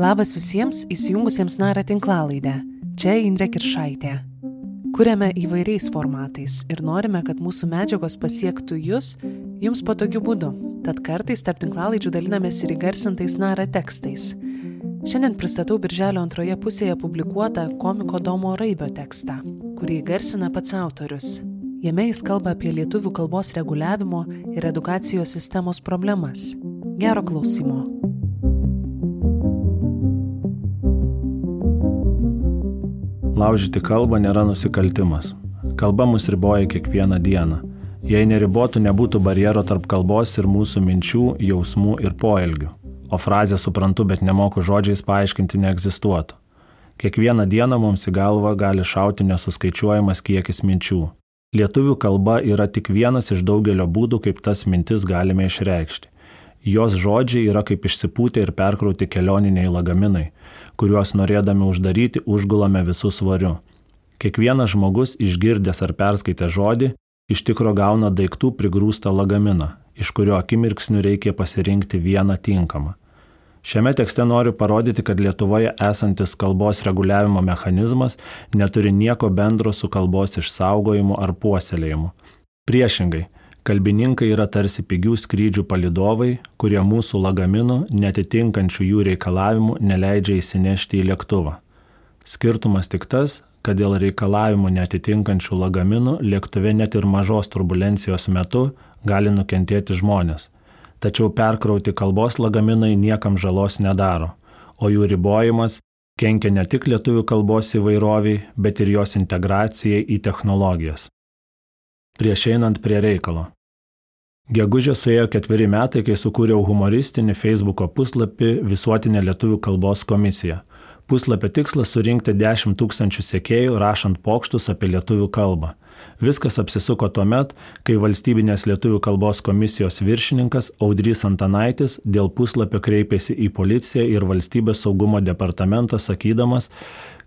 Labas visiems įsijungusiems narą tinklalaidę. Čia Indrė Kiršaitė. Kuriame įvairiais formatais ir norime, kad mūsų medžiagos pasiektų jūs, jums patogiu būdu. Tad kartais tarp tinklalaidžių dalinamės ir įgarsintais narą tekstais. Šiandien pristatau birželio antroje pusėje publikuotą komiko Domo Raibio tekstą, kurį garsina pats autorius. Jame jis kalba apie lietuvių kalbos reguliavimo ir edukacijos sistemos problemas. Gero klausimo. Laužyti kalbą nėra nusikaltimas. Kalba mus riboja kiekvieną dieną. Jei neribotų, nebūtų barjero tarp kalbos ir mūsų minčių, jausmų ir poelgių. O frazę suprantu, bet nemoku žodžiais paaiškinti neegzistuotų. Kiekvieną dieną mums į galvą gali šauti nesuskaičiuojamas kiekis minčių. Lietuvių kalba yra tik vienas iš daugelio būdų, kaip tas mintis galime išreikšti. Jos žodžiai yra kaip išsipūtę ir perkrauti kelioniniai lagaminai, kuriuos norėdami uždaryti užgulame visų svariu. Kiekvienas žmogus išgirdęs ar perskaitę žodį iš tikro gauna daiktų prigrūstą lagaminą, iš kurio akimirksniu reikia pasirinkti vieną tinkamą. Šiame tekste noriu parodyti, kad Lietuvoje esantis kalbos reguliavimo mechanizmas neturi nieko bendro su kalbos išsaugojimu ar puoselėjimu. Priešingai, Kalbininkai yra tarsi pigių skrydžių palidovai, kurie mūsų lagaminų, netitinkančių jų reikalavimų, neleidžia įsinešti į lėktuvą. Skirtumas tik tas, kad dėl reikalavimų netitinkančių lagaminų lėktuve net ir mažos turbulencijos metu gali nukentėti žmonės. Tačiau perkrauti kalbos lagaminai niekam žalos nedaro, o jų ribojimas kenkia ne tik lietuvių kalbos įvairoviai, bet ir jos integracijai į technologijas prieš einant prie reikalo. Gegužė suėjo ketveri metai, kai sukūriau humoristinį Facebook'o puslapį Visuotinė lietuvių kalbos komisija. Puslapio tikslas surinkti 10 tūkstančių sekėjų, rašant pokštus apie lietuvių kalbą. Viskas apsisuko tuo met, kai valstybinės lietuvių kalbos komisijos viršininkas Audrys Antanaitis dėl puslapio kreipėsi į policiją ir valstybės saugumo departamentą sakydamas,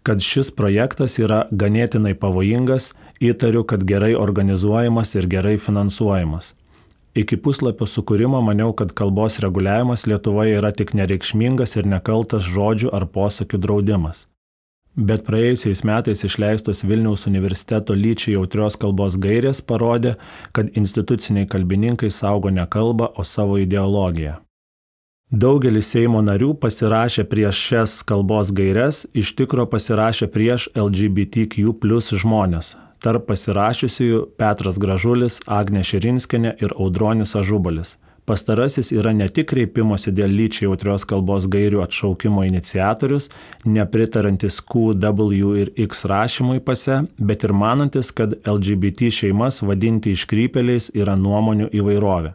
kad šis projektas yra ganėtinai pavojingas, įtariu, kad gerai organizuojamas ir gerai finansuojamas. Iki puslapio sukūrimo maniau, kad kalbos reguliavimas Lietuvoje yra tik nereikšmingas ir nekaltas žodžių ar posakių draudimas. Bet praėjusiais metais išleistos Vilniaus universiteto lyčiai jautrios kalbos gairės parodė, kad instituciniai kalbininkai saugo ne kalbą, o savo ideologiją. Daugelis Seimo narių pasirašė prieš šias kalbos gairias, iš tikro pasirašė prieš LGBTQ plus žmonės. Tarp pasirašiusiųjų Petras Gražulis, Agne Širinskinė ir Audronis Ažubalis. Pastarasis yra ne tik kreipimosi dėl lyčiai jautrios kalbos gairių atšaukimo iniciatorius, nepritarantis Q, W ir X rašymui pase, bet ir manantis, kad LGBT šeimas vadinti iškrypeliais yra nuomonių įvairovė.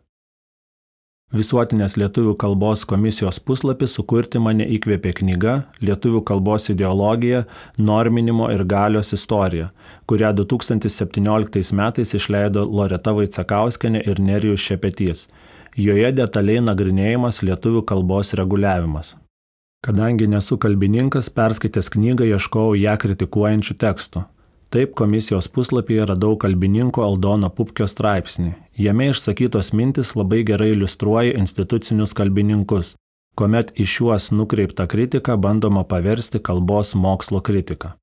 Visuotinės lietuvių kalbos komisijos puslapį sukurti mane įkvėpė knyga Lietuvių kalbos ideologija, norminimo ir galios istorija, kurią 2017 metais išleido Loreta Vaicakauskenė ir Nerijus Šepetys. Joje detaliai nagrinėjimas lietuvių kalbos reguliavimas. Kadangi nesu kalbininkas, perskaitęs knygą ieškojau ją kritikuojančių tekstų. Taip komisijos puslapyje radau kalbininko Aldono Pupkio straipsnį. Jame išsakytos mintis labai gerai iliustruoja institucinius kalbininkus, kuomet iš juos nukreiptą kritiką bandoma paversti kalbos mokslo kritiką.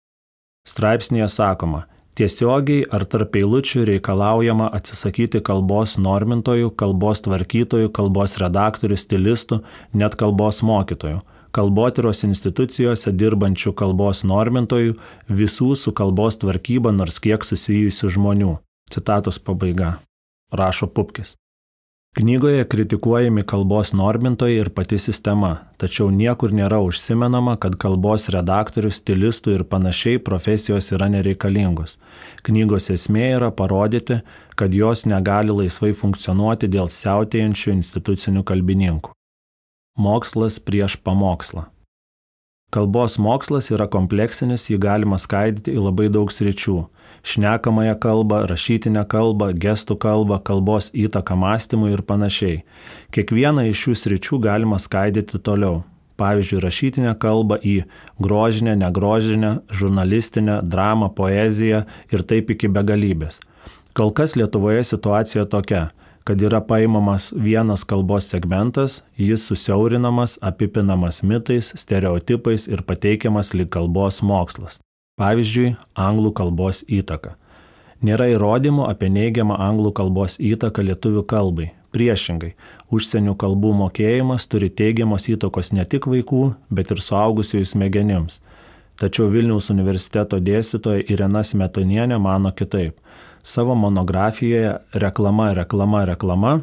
Straipsnėje sakoma, tiesiogiai ar tarp eilučių reikalaujama atsisakyti kalbos normintojų, kalbos tvarkytojų, kalbos redaktorių, stilistų, net kalbos mokytojų kalbotyros institucijose dirbančių kalbos normintojų, visų su kalbos tvarkyba nors kiek susijusių žmonių. Citatos pabaiga. Rašo Pupkis. Knygoje kritikuojami kalbos normintojai ir pati sistema, tačiau niekur nėra užsimenama, kad kalbos redaktorių, stilistų ir panašiai profesijos yra nereikalingos. Knygos esmė yra parodyti, kad jos negali laisvai funkcionuoti dėl siautėjančių institucinių kalbininkų. Mokslas prieš pamokslą. Kalbos mokslas yra kompleksinis, jį galima skaidyti į labai daug sričių - šnekamąją kalbą, rašytinę kalbą, gestų kalbą, kalbos įtaką mąstymui ir panašiai. Kiekvieną iš šių sričių galima skaidyti toliau. Pavyzdžiui, rašytinę kalbą į grožinę, negrožinę, žurnalistinę, dramą, poeziją ir taip iki begalybės. Kol kas Lietuvoje situacija tokia kad yra paimamas vienas kalbos segmentas, jis susiaurinamas, apipinamas mitais, stereotipais ir pateikiamas lyg kalbos mokslas. Pavyzdžiui, anglų kalbos įtaka. Nėra įrodymų apie neigiamą anglų kalbos įtaką lietuvių kalbai. Priešingai, užsienio kalbų mokėjimas turi teigiamos įtakos ne tik vaikų, bet ir suaugusiųjų smegenims. Tačiau Vilniaus universiteto dėstytoja Irena Smetonienė mano kitaip savo monografijoje Reklama, reklama, reklama,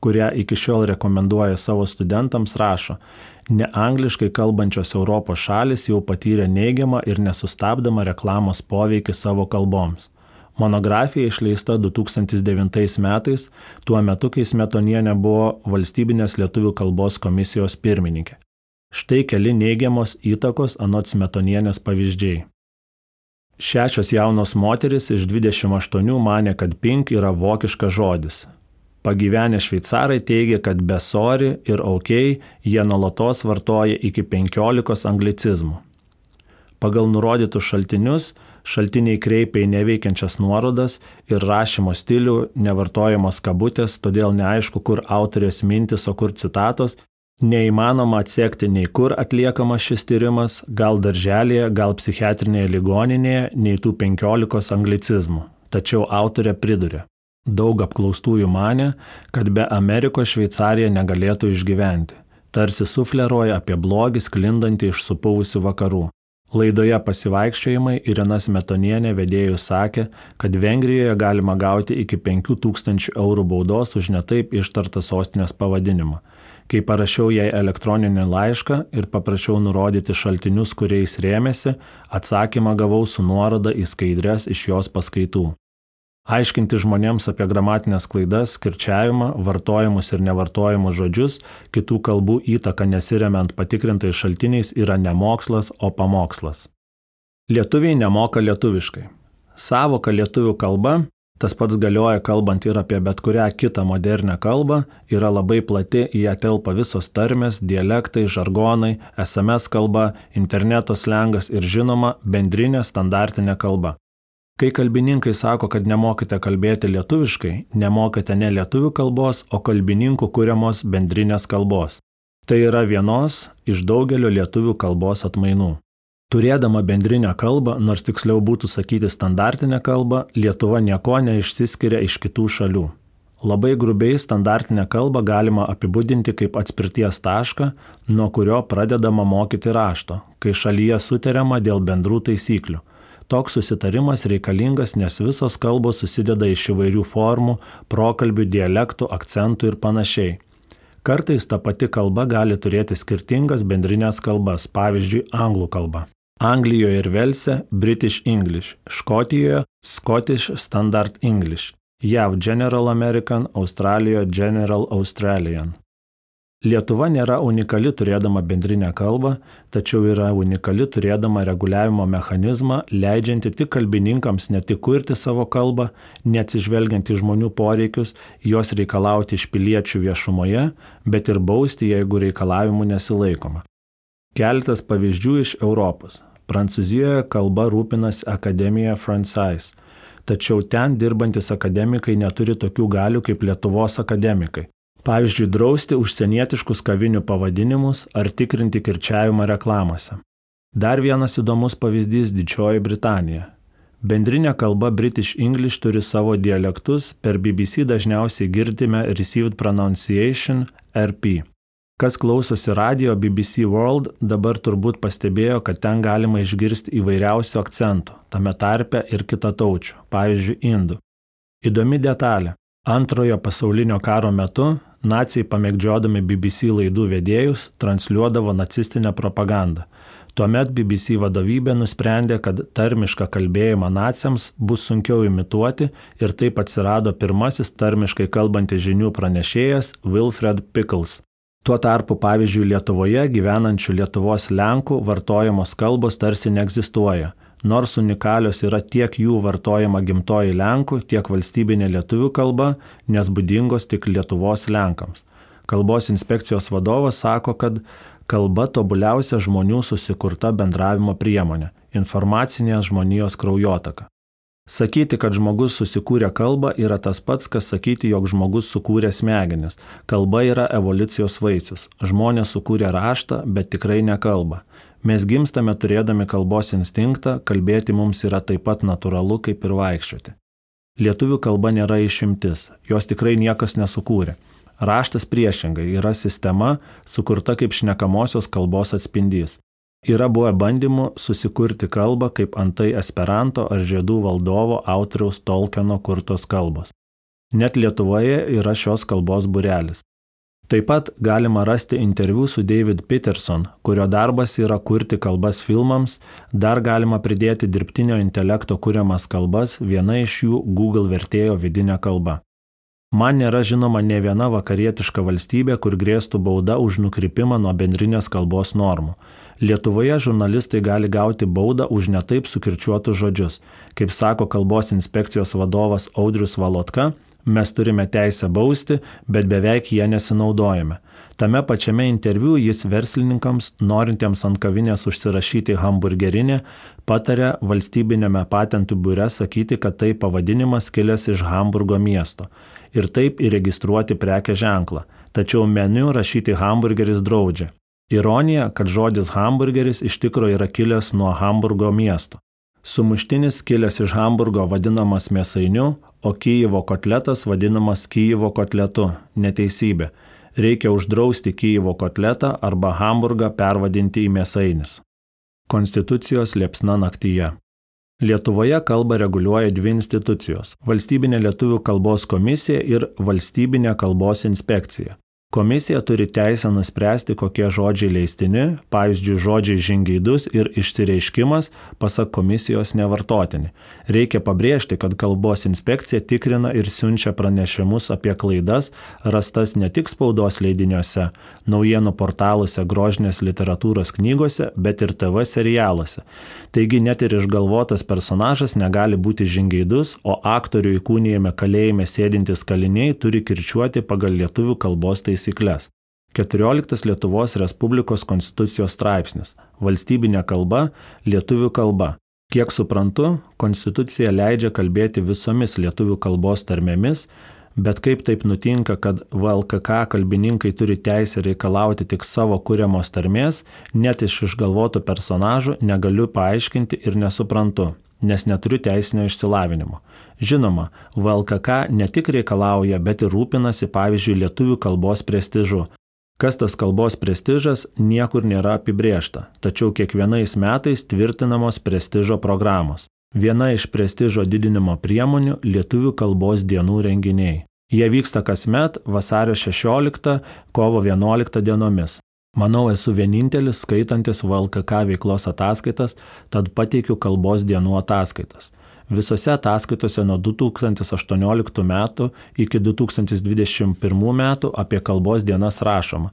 kurią iki šiol rekomenduoja savo studentams, rašo, ne angliškai kalbančios Europos šalis jau patyrė neigiamą ir nesustabdomą reklamos poveikį savo kalboms. Monografija išleista 2009 metais, tuo metu, kai Smetonienė buvo valstybinės lietuvių kalbos komisijos pirmininkė. Štai keli neigiamos įtakos anot Smetonienės pavyzdžiai. Šešios jaunos moteris iš 28 mane, kad pink yra vokiškas žodis. Pagyvenę šveicarai teigia, kad besori ir aukiai jie nuolatos vartoja iki 15 anglicizmų. Pagal nurodytus šaltinius, šaltiniai kreipia į neveikiančias nuorodas ir rašymo stilių, nevartojamos kabutės, todėl neaišku, kur autorės mintis, o kur citatos Neįmanoma atsekti nei kur atliekamas šis tyrimas, gal darželėje, gal psichiatrinėje ligoninėje, nei tų penkiolikos anglicizmų. Tačiau autorė priduria. Daug apklaustųjų mane, kad be Amerikos Šveicarija negalėtų išgyventi. Tarsi sufleruoja apie blogį sklindantį iš supuvusių vakarų. Laidoje pasivaikščiojimai Irina Smetonienė vedėjų sakė, kad Vengrijoje galima gauti iki 5000 eurų baudos už netaip ištartą sostinės pavadinimą. Kai parašiau jai elektroninį laišką ir paprašiau nurodyti šaltinius, kuriais rėmėsi, atsakymą gavau su nuoroda į skaidrės iš jos paskaitų. Aiškinti žmonėms apie gramatinės klaidas, kirčiavimą, vartojimus ir nevartojimus žodžius, kitų kalbų įtaką nesiremiant patikrintais šaltiniais yra ne mokslas, o pamokslas. Lietuviai nemoka lietuviškai. Savoka lietuvių kalba Tas pats galioja kalbant ir apie bet kurią kitą modernę kalbą, yra labai plati, į ją telpa visos tarmės, dialektai, žargonai, SMS kalba, interneto slengas ir žinoma bendrinė standartinė kalba. Kai kalbininkai sako, kad nemokite kalbėti lietuviškai, nemokate ne lietuvių kalbos, o kalbininkų kūriamos bendrinės kalbos. Tai yra vienos iš daugelio lietuvių kalbos atmainų. Turėdama bendrinę kalbą, nors tiksliau būtų sakyti standartinę kalbą, Lietuva nieko neišsiskiria iš kitų šalių. Labai grubiai standartinę kalbą galima apibūdinti kaip atspirties tašką, nuo kurio pradedama mokyti rašto, kai šalyje sutariama dėl bendrų taisyklių. Toks susitarimas reikalingas, nes visos kalbos susideda iš įvairių formų, prokalbių, dialektų, akcentų ir panašiai. Kartais ta pati kalba gali turėti skirtingas bendrinės kalbas, pavyzdžiui, anglų kalba. Anglijoje ir Velse British English, Škotijoje Scottish Standard English, JAV General American, Australijoje General Australian. Lietuva nėra unikali turėdama bendrinę kalbą, tačiau yra unikali turėdama reguliavimo mechanizmą, leidžianti tik kalbininkams ne tik kurti savo kalbą, neatsižvelgiant į žmonių poreikius, jos reikalauti iš piliečių viešumoje, bet ir bausti, jeigu reikalavimų nesilaikoma. Keletas pavyzdžių iš Europos. Prancūzijoje kalba rūpinasi Akademija Francis, tačiau ten dirbantis akademikai neturi tokių galių kaip Lietuvos akademikai. Pavyzdžiui, drausti užsienietiškus kavinių pavadinimus ar tikrinti kirčiavimą reklamose. Dar vienas įdomus pavyzdys - Didžioji Britanija. Bendrinė kalba British English turi savo dialektus, per BBC dažniausiai girdime Received Pronunciation RP. Kas klausosi radio BBC World, dabar turbūt pastebėjo, kad ten galima išgirsti įvairiausių akcentų, tame tarpe ir kitataučių, pavyzdžiui, indų. Įdomi detalė. Antrojo pasaulinio karo metu nacijai pamėgdžiodami BBC laidų vedėjus transliuodavo nacistinę propagandą. Tuomet BBC vadovybė nusprendė, kad tarmišką kalbėjimą naciams bus sunkiau imituoti ir taip atsirado pirmasis tarmiškai kalbantis žinių pranešėjas Wilfred Pickles. Tuo tarpu, pavyzdžiui, Lietuvoje gyvenančių Lietuvos Lenkų vartojamos kalbos tarsi neegzistuoja, nors unikalios yra tiek jų vartojama gimtoji Lenkų, tiek valstybinė lietuvių kalba, nes būdingos tik Lietuvos Lenkams. Kalbos inspekcijos vadovas sako, kad kalba tobuliausia žmonių susikurta bendravimo priemonė - informacinės žmonijos kraujotaka. Sakyti, kad žmogus susikūrė kalbą, yra tas pats, kas sakyti, jog žmogus sukūrė smegenis. Kalba yra evoliucijos vaisius. Žmonės sukūrė raštą, bet tikrai ne kalbą. Mes gimstame turėdami kalbos instinktą, kalbėti mums yra taip pat natūralu kaip ir vaikščioti. Lietuvių kalba nėra išimtis, jos tikrai niekas nesukūrė. Raštas priešingai yra sistema, sukurta kaip šnekamosios kalbos atspindys. Yra buvę bandymų susikurti kalbą kaip antai Esperanto ar žiedų valdovo autoriaus Tolkieno kurtos kalbos. Net Lietuvoje yra šios kalbos burelis. Taip pat galima rasti interviu su David Peterson, kurio darbas yra kurti kalbas filmams, dar galima pridėti dirbtinio intelekto kuriamas kalbas, viena iš jų Google vertėjo vidinė kalba. Man nėra žinoma ne viena vakarietiška valstybė, kur grėstų bauda už nukrypimą nuo bendrinės kalbos normų. Lietuvoje žurnalistai gali gauti baudą už netaip sukirčiuotus žodžius. Kaip sako kalbos inspekcijos vadovas Audrius Valotka, mes turime teisę bausti, bet beveik jie nesinaudojame. Tame pačiame interviu jis verslininkams, norintiems ant kavinės užsirašyti hamburgerinę, patarė valstybinėme patentų biure sakyti, kad tai pavadinimas kilęs iš Hamburgo miesto ir taip įregistruoti prekės ženklą, tačiau meniu rašyti hamburgeris draudžia. Ironija, kad žodis hamburgeris iš tikrųjų yra kilęs nuo Hamburgo miesto. Sumuštinis kilęs iš Hamburgo vadinamas mėsainiu, o Kyjivo kotletas vadinamas Kyjivo kotletu - neteisybė. Reikia uždrausti Kyjivo kotletą arba Hamburgą pervadinti į mėsainis. Konstitucijos liepsna naktyje. Lietuvoje kalbą reguliuoja dvi institucijos - Valstybinė lietuvių kalbos komisija ir Valstybinė kalbos inspekcija. Komisija turi teisę nuspręsti, kokie žodžiai leistini, pavyzdžiui, žodžiai žingeidus ir išsireiškimas, pasak komisijos, nevartotini. Reikia pabrėžti, kad kalbos inspekcija tikrina ir siunčia pranešimus apie klaidas, rastas ne tik spaudos leidiniuose, naujienų portaluose, grožinės literatūros knygose, bet ir TV serialuose. Taigi net ir išgalvotas personažas negali būti žingeidus, o aktorių įkūnijame kalėjime sėdintis kaliniai turi kirčiuoti pagal lietuvių kalbos taisyklės taisyklės. 14 Lietuvos Respublikos konstitucijos straipsnis - valstybinė kalba - lietuvių kalba. Kiek suprantu, konstitucija leidžia kalbėti visomis lietuvių kalbos tarmėmis, bet kaip taip nutinka, kad VLKK kalbininkai turi teisę reikalauti tik savo kuriamos tarmės, net iš išgalvotų personažų negaliu paaiškinti ir nesuprantu nes neturiu teisinio išsilavinimo. Žinoma, VLKK ne tik reikalauja, bet ir rūpinasi, pavyzdžiui, lietuvių kalbos prestižu. Kas tas kalbos prestižas, niekur nėra apibriešta, tačiau kiekvienais metais tvirtinamos prestižo programos. Viena iš prestižo didinimo priemonių - lietuvių kalbos dienų renginiai. Jie vyksta kasmet vasario 16, kovo 11 dienomis. Manau, esu vienintelis skaitantis VLKK veiklos ataskaitas, tad pateikiu kalbos dienų ataskaitas. Visose ataskaitose nuo 2018 metų iki 2021 metų apie kalbos dienas rašoma.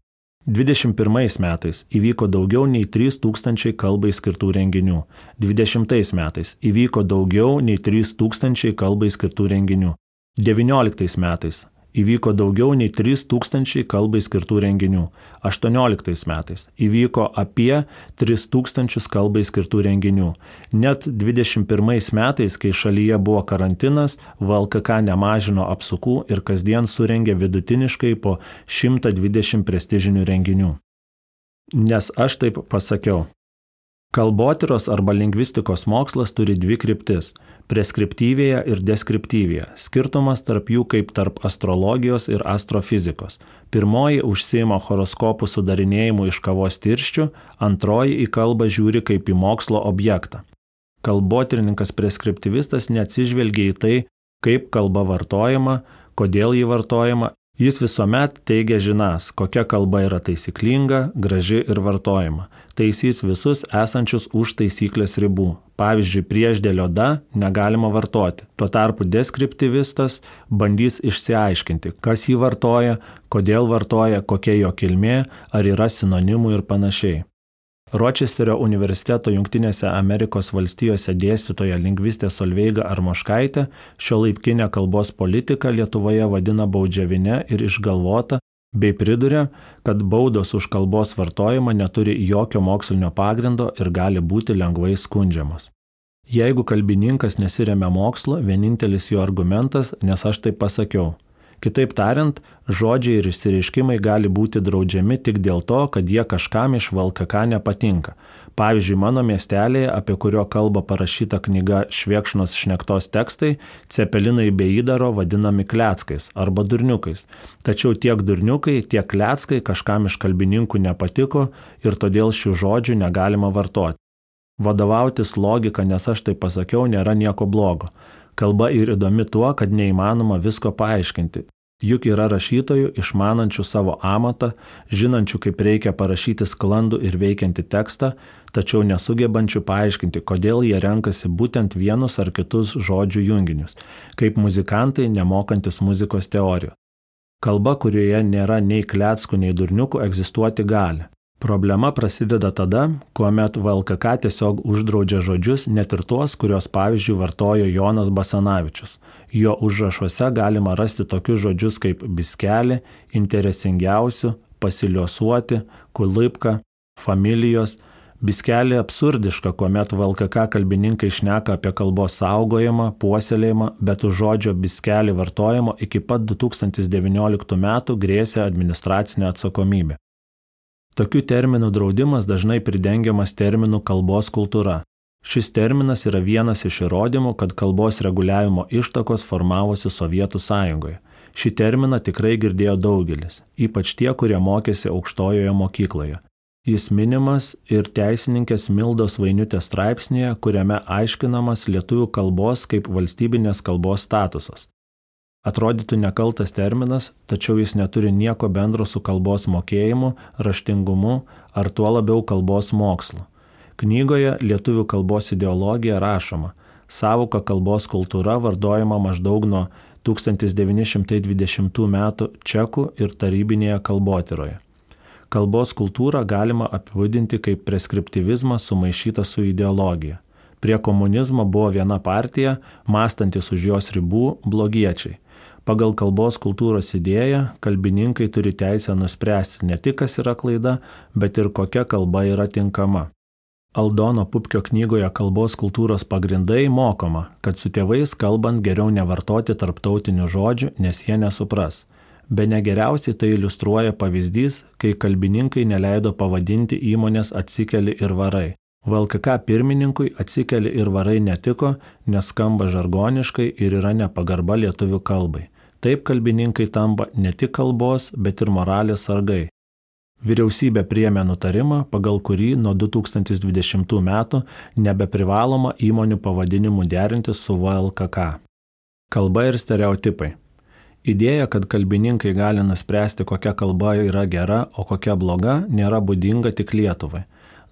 21 metais įvyko daugiau nei 3000 kalbai skirtų renginių. 20 metais įvyko daugiau nei 3000 kalbai skirtų renginių. 19 metais įvyko daugiau nei 3000 kalbai skirtų renginių. 18 metais įvyko apie 3000 kalbai skirtų renginių. Net 21 metais, kai šalyje buvo karantinas, VLKK nemažino apsukų ir kasdien surengė vidutiniškai po 120 prestižinių renginių. Nes aš taip pasakiau. Kalbotyros arba lingvistikos mokslas turi dvi kryptis - preskriptyvėje ir deskriptyvėje. Skirtumas tarp jų kaip tarp astrologijos ir astrofizikos. Pirmoji užsima horoskopų sudarinėjimu iš kavos tirščių, antroji į kalbą žiūri kaip į mokslo objektą. Kalbotyrininkas preskriptivistas neatsižvelgia į tai, kaip kalba vartojama, kodėl ji vartojama Jis visuomet teigia žinas, kokia kalba yra taisyklinga, graži ir vartojama. Taisys visus esančius už taisyklės ribų. Pavyzdžiui, priešdėlio da negalima vartoti. Tuo tarpu deskriptivistas bandys išsiaiškinti, kas jį vartoja, kodėl vartoja, kokia jo kilmė, ar yra sinonimų ir panašiai. Ročesterio universiteto Junktinėse Amerikos valstijose dėstytoja lingvistė Solveiga Armoškaitė šio laipkinę kalbos politiką Lietuvoje vadina baudžiavinė ir išgalvota, bei priduria, kad baudos už kalbos vartojimą neturi jokio mokslinio pagrindo ir gali būti lengvai skundžiamos. Jeigu kalbininkas nesiremia mokslo, vienintelis jo argumentas, nes aš taip pasakiau. Kitaip tariant, žodžiai ir išsireiškimai gali būti draudžiami tik dėl to, kad jie kažkam iš VLKK nepatinka. Pavyzdžiui, mano miestelėje, apie kurio kalba parašyta knyga Šviekšnos šnektos tekstai, cepelinai bei įdaro vadinami kletskais arba durniukais. Tačiau tiek durniukai, tiek kletskai kažkam iš kalbininkų nepatiko ir todėl šių žodžių negalima vartoti. Vadovautis logika, nes aš tai pasakiau, nėra nieko blogo. Kalba ir įdomi tuo, kad neįmanoma visko paaiškinti. Juk yra rašytojų išmanančių savo amatą, žinančių, kaip reikia parašyti sklandų ir veikiantį tekstą, tačiau nesugebančių paaiškinti, kodėl jie renkasi būtent vienus ar kitus žodžių junginius, kaip muzikantai nemokantis muzikos teorijų. Kalba, kurioje nėra nei kletskų, nei durniukų, egzistuoti gali. Problema prasideda tada, kuomet VLKK tiesiog uždraudžia žodžius, net ir tuos, kuriuos pavyzdžiui vartojo Jonas Basanavičius. Jo užrašuose galima rasti tokius žodžius kaip biskelį, interesingiausių, pasiliosuoti, kulipka, familijos. Biskelį absurdiška, kuomet VLKK kalbininkai šneka apie kalbos saugojimą, puoselėjimą, bet už žodžio biskelį vartojimo iki pat 2019 metų grėsė administracinė atsakomybė. Tokių terminų draudimas dažnai pridengiamas terminų kalbos kultūra. Šis terminas yra vienas iš įrodymų, kad kalbos reguliavimo ištakos formavosi Sovietų sąjungoje. Šį terminą tikrai girdėjo daugelis, ypač tie, kurie mokėsi aukštojoje mokykloje. Jis minimas ir teisininkės Mildos Vainiutės straipsnėje, kuriame aiškinamas lietuvių kalbos kaip valstybinės kalbos statusas. Atrodytų nekaltas terminas, tačiau jis neturi nieko bendro su kalbos mokėjimu, raštingumu ar tuo labiau kalbos mokslu. Knygoje Lietuvių kalbos ideologija rašoma, savoka kalbos kultūra vardojama maždaug nuo 1920 m. čekų ir tarybinėje kalbotyroje. Kalbos kultūrą galima apibūdinti kaip preskriptivizmą sumaišytą su ideologija. Prie komunizmo buvo viena partija, mąstantis už jos ribų - blogiečiai Pagal kalbos kultūros idėją kalbininkai turi teisę nuspręsti ne tik, kas yra klaida, bet ir kokia kalba yra tinkama. Aldono Pupkio knygoje Kalbos kultūros pagrindai mokoma, kad su tėvais kalbant geriau nevartoti tarptautinių žodžių, nes jie nesupras. Be negeriausiai tai iliustruoja pavyzdys, kai kalbininkai neleido pavadinti įmonės atsikeli ir varai. VLKK pirmininkui atsikeli ir varai netiko, nes skamba žargoniškai ir yra nepagarba lietuvių kalbai. Taip kalbininkai tampa ne tik kalbos, bet ir moralės sargai. Vyriausybė priemė nutarimą, pagal kurį nuo 2020 metų nebeprivaloma įmonių pavadinimų derinti su VLKK. Kalba ir stereotipai. Idėja, kad kalbininkai gali nuspręsti, kokia kalba yra gera, o kokia bloga, nėra būdinga tik Lietuvai.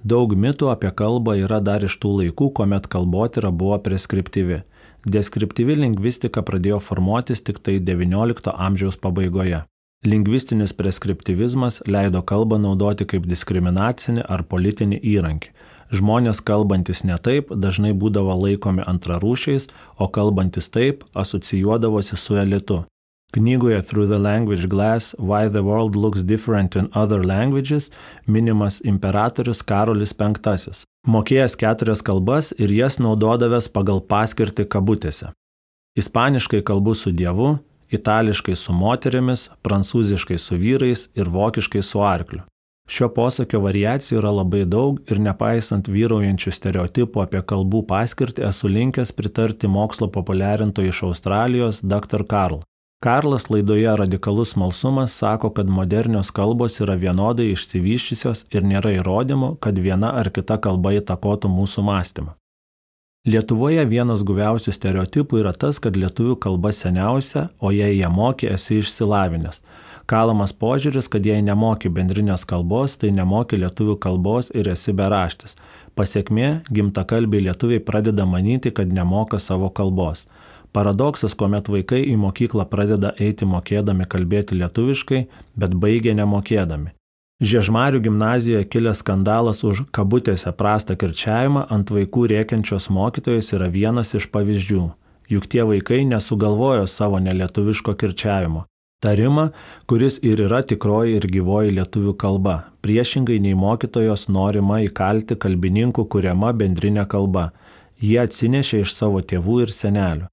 Daug mitų apie kalbą yra dar iš tų laikų, kuomet kalbotyra buvo preskriptyvi. Deskriptyvi lingvistika pradėjo formuotis tik tai XIX amžiaus pabaigoje. Lingvistinis preskriptivizmas leido kalbą naudoti kaip diskriminacinį ar politinį įrankį. Žmonės kalbantis ne taip dažnai būdavo laikomi antrarūšiais, o kalbantis taip asocijuodavosi su elitu. Knygoje Through the Language Glass Why the World Looks Different in Other Languages minimas imperatorius Karolis V. Mokėjęs keturias kalbas ir jas naudodavęs pagal paskirtį kabutėse. Ispaniškai kalbu su Dievu, itališkai su moterimis, prancūziškai su vyrais ir vokiškai su arkliu. Šio posakio variacijų yra labai daug ir nepaisant vyraujančių stereotipų apie kalbų paskirtį esu linkęs pritarti mokslo populiarintojui iš Australijos dr. Karl. Karlas laidoje Radikalus malsumas sako, kad modernios kalbos yra vienodai išsivyščiusios ir nėra įrodymų, kad viena ar kita kalba įtakotų mūsų mąstymą. Lietuvoje vienas guviausių stereotipų yra tas, kad lietuvių kalba seniausia, o jei ją moki, esi išsilavinęs. Kalamas požiūris, kad jei nemoki bendrinės kalbos, tai nemoki lietuvių kalbos ir esi beraštis. Pasiekmė, gimtakalbiai lietuviai pradeda manyti, kad nemoka savo kalbos. Paradoksas, kuomet vaikai į mokyklą pradeda eiti mokėdami kalbėti lietuviškai, bet baigia nemokėdami. Žiežmarių gimnazijoje kilęs skandalas už kabutėse prastą kirčiavimą ant vaikų rėkiančios mokytojos yra vienas iš pavyzdžių. Juk tie vaikai nesugalvojo savo nelietuviško kirčiavimo. Tarimą, kuris ir yra tikroji ir gyvoji lietuvių kalba, priešingai nei mokytojos norima įkalti kalbininkų kuriama bendrinė kalba jie atsinešė iš savo tėvų ir senelių.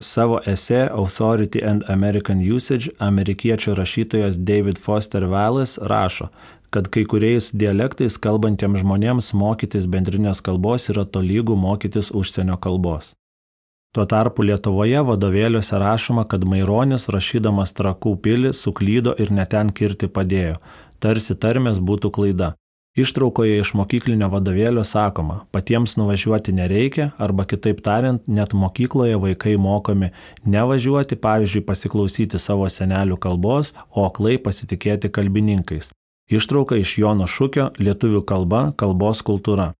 Savo esė Authority and American Usage amerikiečių rašytojas David Foster Wallace rašo, kad kai kuriais dialektais kalbantiems žmonėms mokytis bendrinės kalbos yra tolygų mokytis užsienio kalbos. Tuo tarpu Lietuvoje vadovėliuose rašoma, kad Maironis rašydamas trakų pilį suklydo ir neten kirti padėjo, tarsi tarmės būtų klaida. Ištraukoje iš mokyklinio vadovėlio sakoma, patiems nuvažiuoti nereikia, arba kitaip tariant, net mokykloje vaikai mokomi nevažiuoti, pavyzdžiui, pasiklausyti savo senelių kalbos, o aklai pasitikėti kalbininkais. Ištrauka iš Jono Šūkio Lietuvių kalba, kalbos kultūra.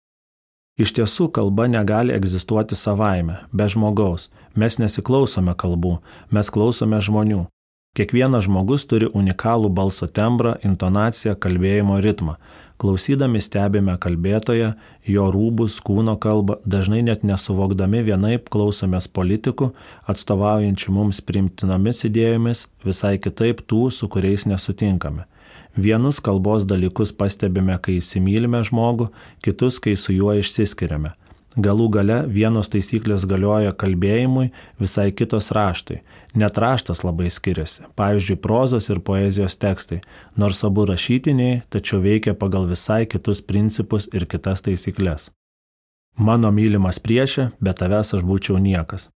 Iš tiesų kalba negali egzistuoti savaime, be žmogaus. Mes nesiklausome kalbų, mes klausome žmonių. Kiekvienas žmogus turi unikalų balso tembrą, intonaciją, kalbėjimo ritmą. Klausydami stebime kalbėtoją, jo rūbus, kūno kalbą, dažnai net nesuvokdami vienaip klausomės politikų, atstovaujančių mums primtinomis idėjomis, visai kitaip tų, su kuriais nesutinkame. Vienus kalbos dalykus pastebime, kai įsimylime žmogų, kitus, kai su juo išsiskiriame. Galų gale vienos taisyklės galioja kalbėjimui, visai kitos raštui. Net raštas labai skiriasi. Pavyzdžiui, prozos ir poezijos tekstai, nors abu rašytiniai, tačiau veikia pagal visai kitus principus ir kitas taisyklės. Mano mylimas priešė, be tavęs aš būčiau niekas.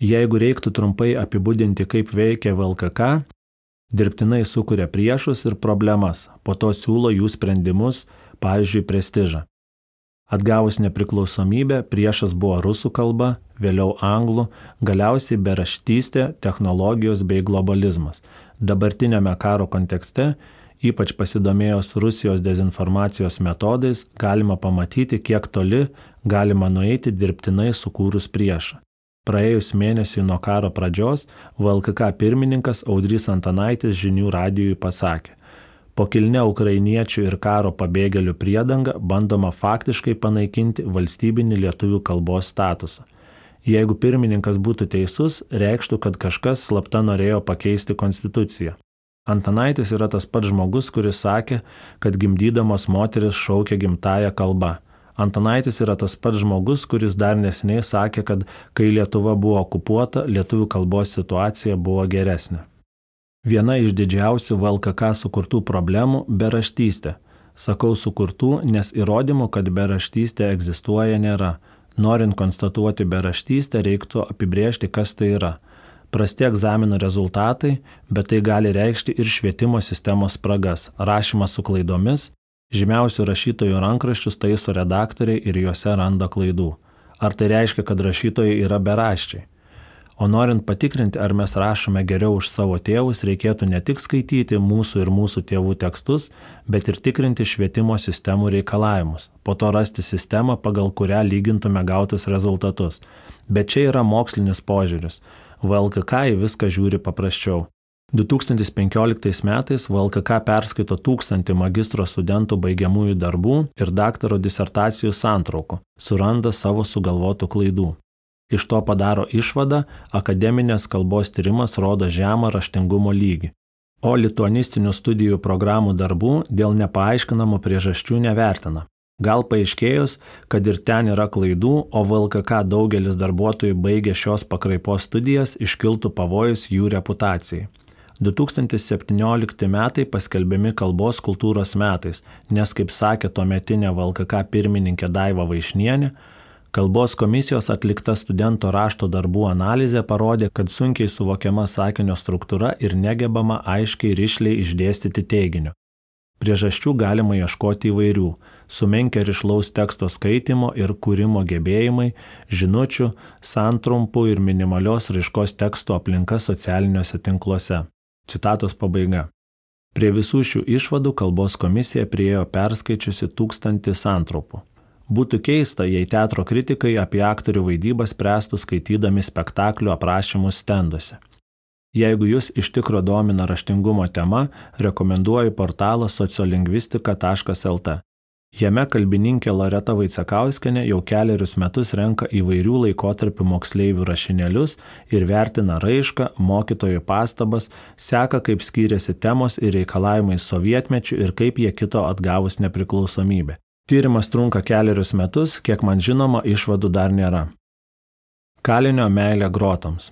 Jeigu reiktų trumpai apibūdinti, kaip veikia VLKK, dirbtinai sukuria priešus ir problemas, po to siūlo jų sprendimus, pavyzdžiui, prestižą. Atgavus nepriklausomybę, priešas buvo rusų kalba, vėliau anglų, galiausiai beraštystė, technologijos bei globalizmas. Dabartinėme karo kontekste, ypač pasidomėjus Rusijos dezinformacijos metodais, galima pamatyti, kiek toli galima nueiti dirbtinai sukūrus priešą. Praėjus mėnesiui nuo karo pradžios, VLKK pirmininkas Audrys Antanaitis žinių radijui pasakė, po kilne ukrainiečių ir karo pabėgėlių priedanga bandoma faktiškai panaikinti valstybinį lietuvių kalbos statusą. Jeigu pirmininkas būtų teisus, reikštų, kad kažkas slapta norėjo pakeisti konstituciją. Antanaitis yra tas pats žmogus, kuris sakė, kad gimdydamos moteris šaukia gimtają kalbą. Antanaitis yra tas pats žmogus, kuris dar nesiniai sakė, kad kai Lietuva buvo okupuota, lietuvių kalbos situacija buvo geresnė. Viena iš didžiausių VLKK sukurtų problemų - beraštystė. Sakau sukurtų, nes įrodymų, kad beraštystė egzistuoja, nėra. Norint konstatuoti beraštystę, reiktų apibriežti, kas tai yra. Prasti egzaminų rezultatai, bet tai gali reikšti ir švietimo sistemos spragas, rašymas su klaidomis, Žymiausių rašytojų rankraščius taiso redaktoriai ir juose randa klaidų. Ar tai reiškia, kad rašytojai yra beraščiai? O norint patikrinti, ar mes rašome geriau už savo tėvus, reikėtų ne tik skaityti mūsų ir mūsų tėvų tekstus, bet ir tikrinti švietimo sistemų reikalavimus. Po to rasti sistemą, pagal kurią lygintume gautus rezultatus. Bet čia yra mokslinis požiūris. VLKK į viską žiūri paprasčiau. 2015 metais VLKK perskaito tūkstantį magistro studentų baigiamųjų darbų ir daktaro disertacijų santraukų, suranda savo sugalvotų klaidų. Iš to padaro išvadą, akademinės kalbos tyrimas rodo žemą raštingumo lygį, o lituanistinių studijų programų darbų dėl nepaaiškinamų priežasčių nevertina. Gal paaiškėjus, kad ir ten yra klaidų, o VLKK daugelis darbuotojų baigė šios pakraipos studijas, iškiltų pavojus jų reputacijai. 2017 metai paskelbiami kalbos kultūros metais, nes, kaip sakė tuometinė VLKK pirmininkė Daiva Vaišnienė, kalbos komisijos atlikta studento rašto darbų analizė parodė, kad sunkiai suvokiama sakinio struktūra ir negebama aiškiai ir išliai išdėstyti teiginiu. Priežasčių galima ieškoti įvairių - sumenkia rišlaus teksto skaitimo ir kūrimo gebėjimai, žinučių, santrumpų ir minimalios raiškos teksto aplinka socialiniuose tinkluose. Citatos pabaiga. Prie visų šių išvadų kalbos komisija priejo perskaičiusi tūkstantį santrupų. Būtų keista, jei teatro kritikai apie aktorių vaidybą spręstų skaitydami spektaklių aprašymus stenduose. Jeigu jūs iš tikro domina raštingumo tema, rekomenduoju portalą sociolingvistika.lt. Jame kalbininkė Loreta Vaicekauskenė jau keliarius metus renka įvairių laikotarpių moksleivių rašinėlius ir vertina raišką, mokytojų pastabas, seka, kaip skyrėsi temos ir reikalavimai sovietmečių ir kaip jie kito atgavus nepriklausomybę. Tyrimas trunka keliarius metus, kiek man žinoma, išvadų dar nėra. Kalinio meilė grotams.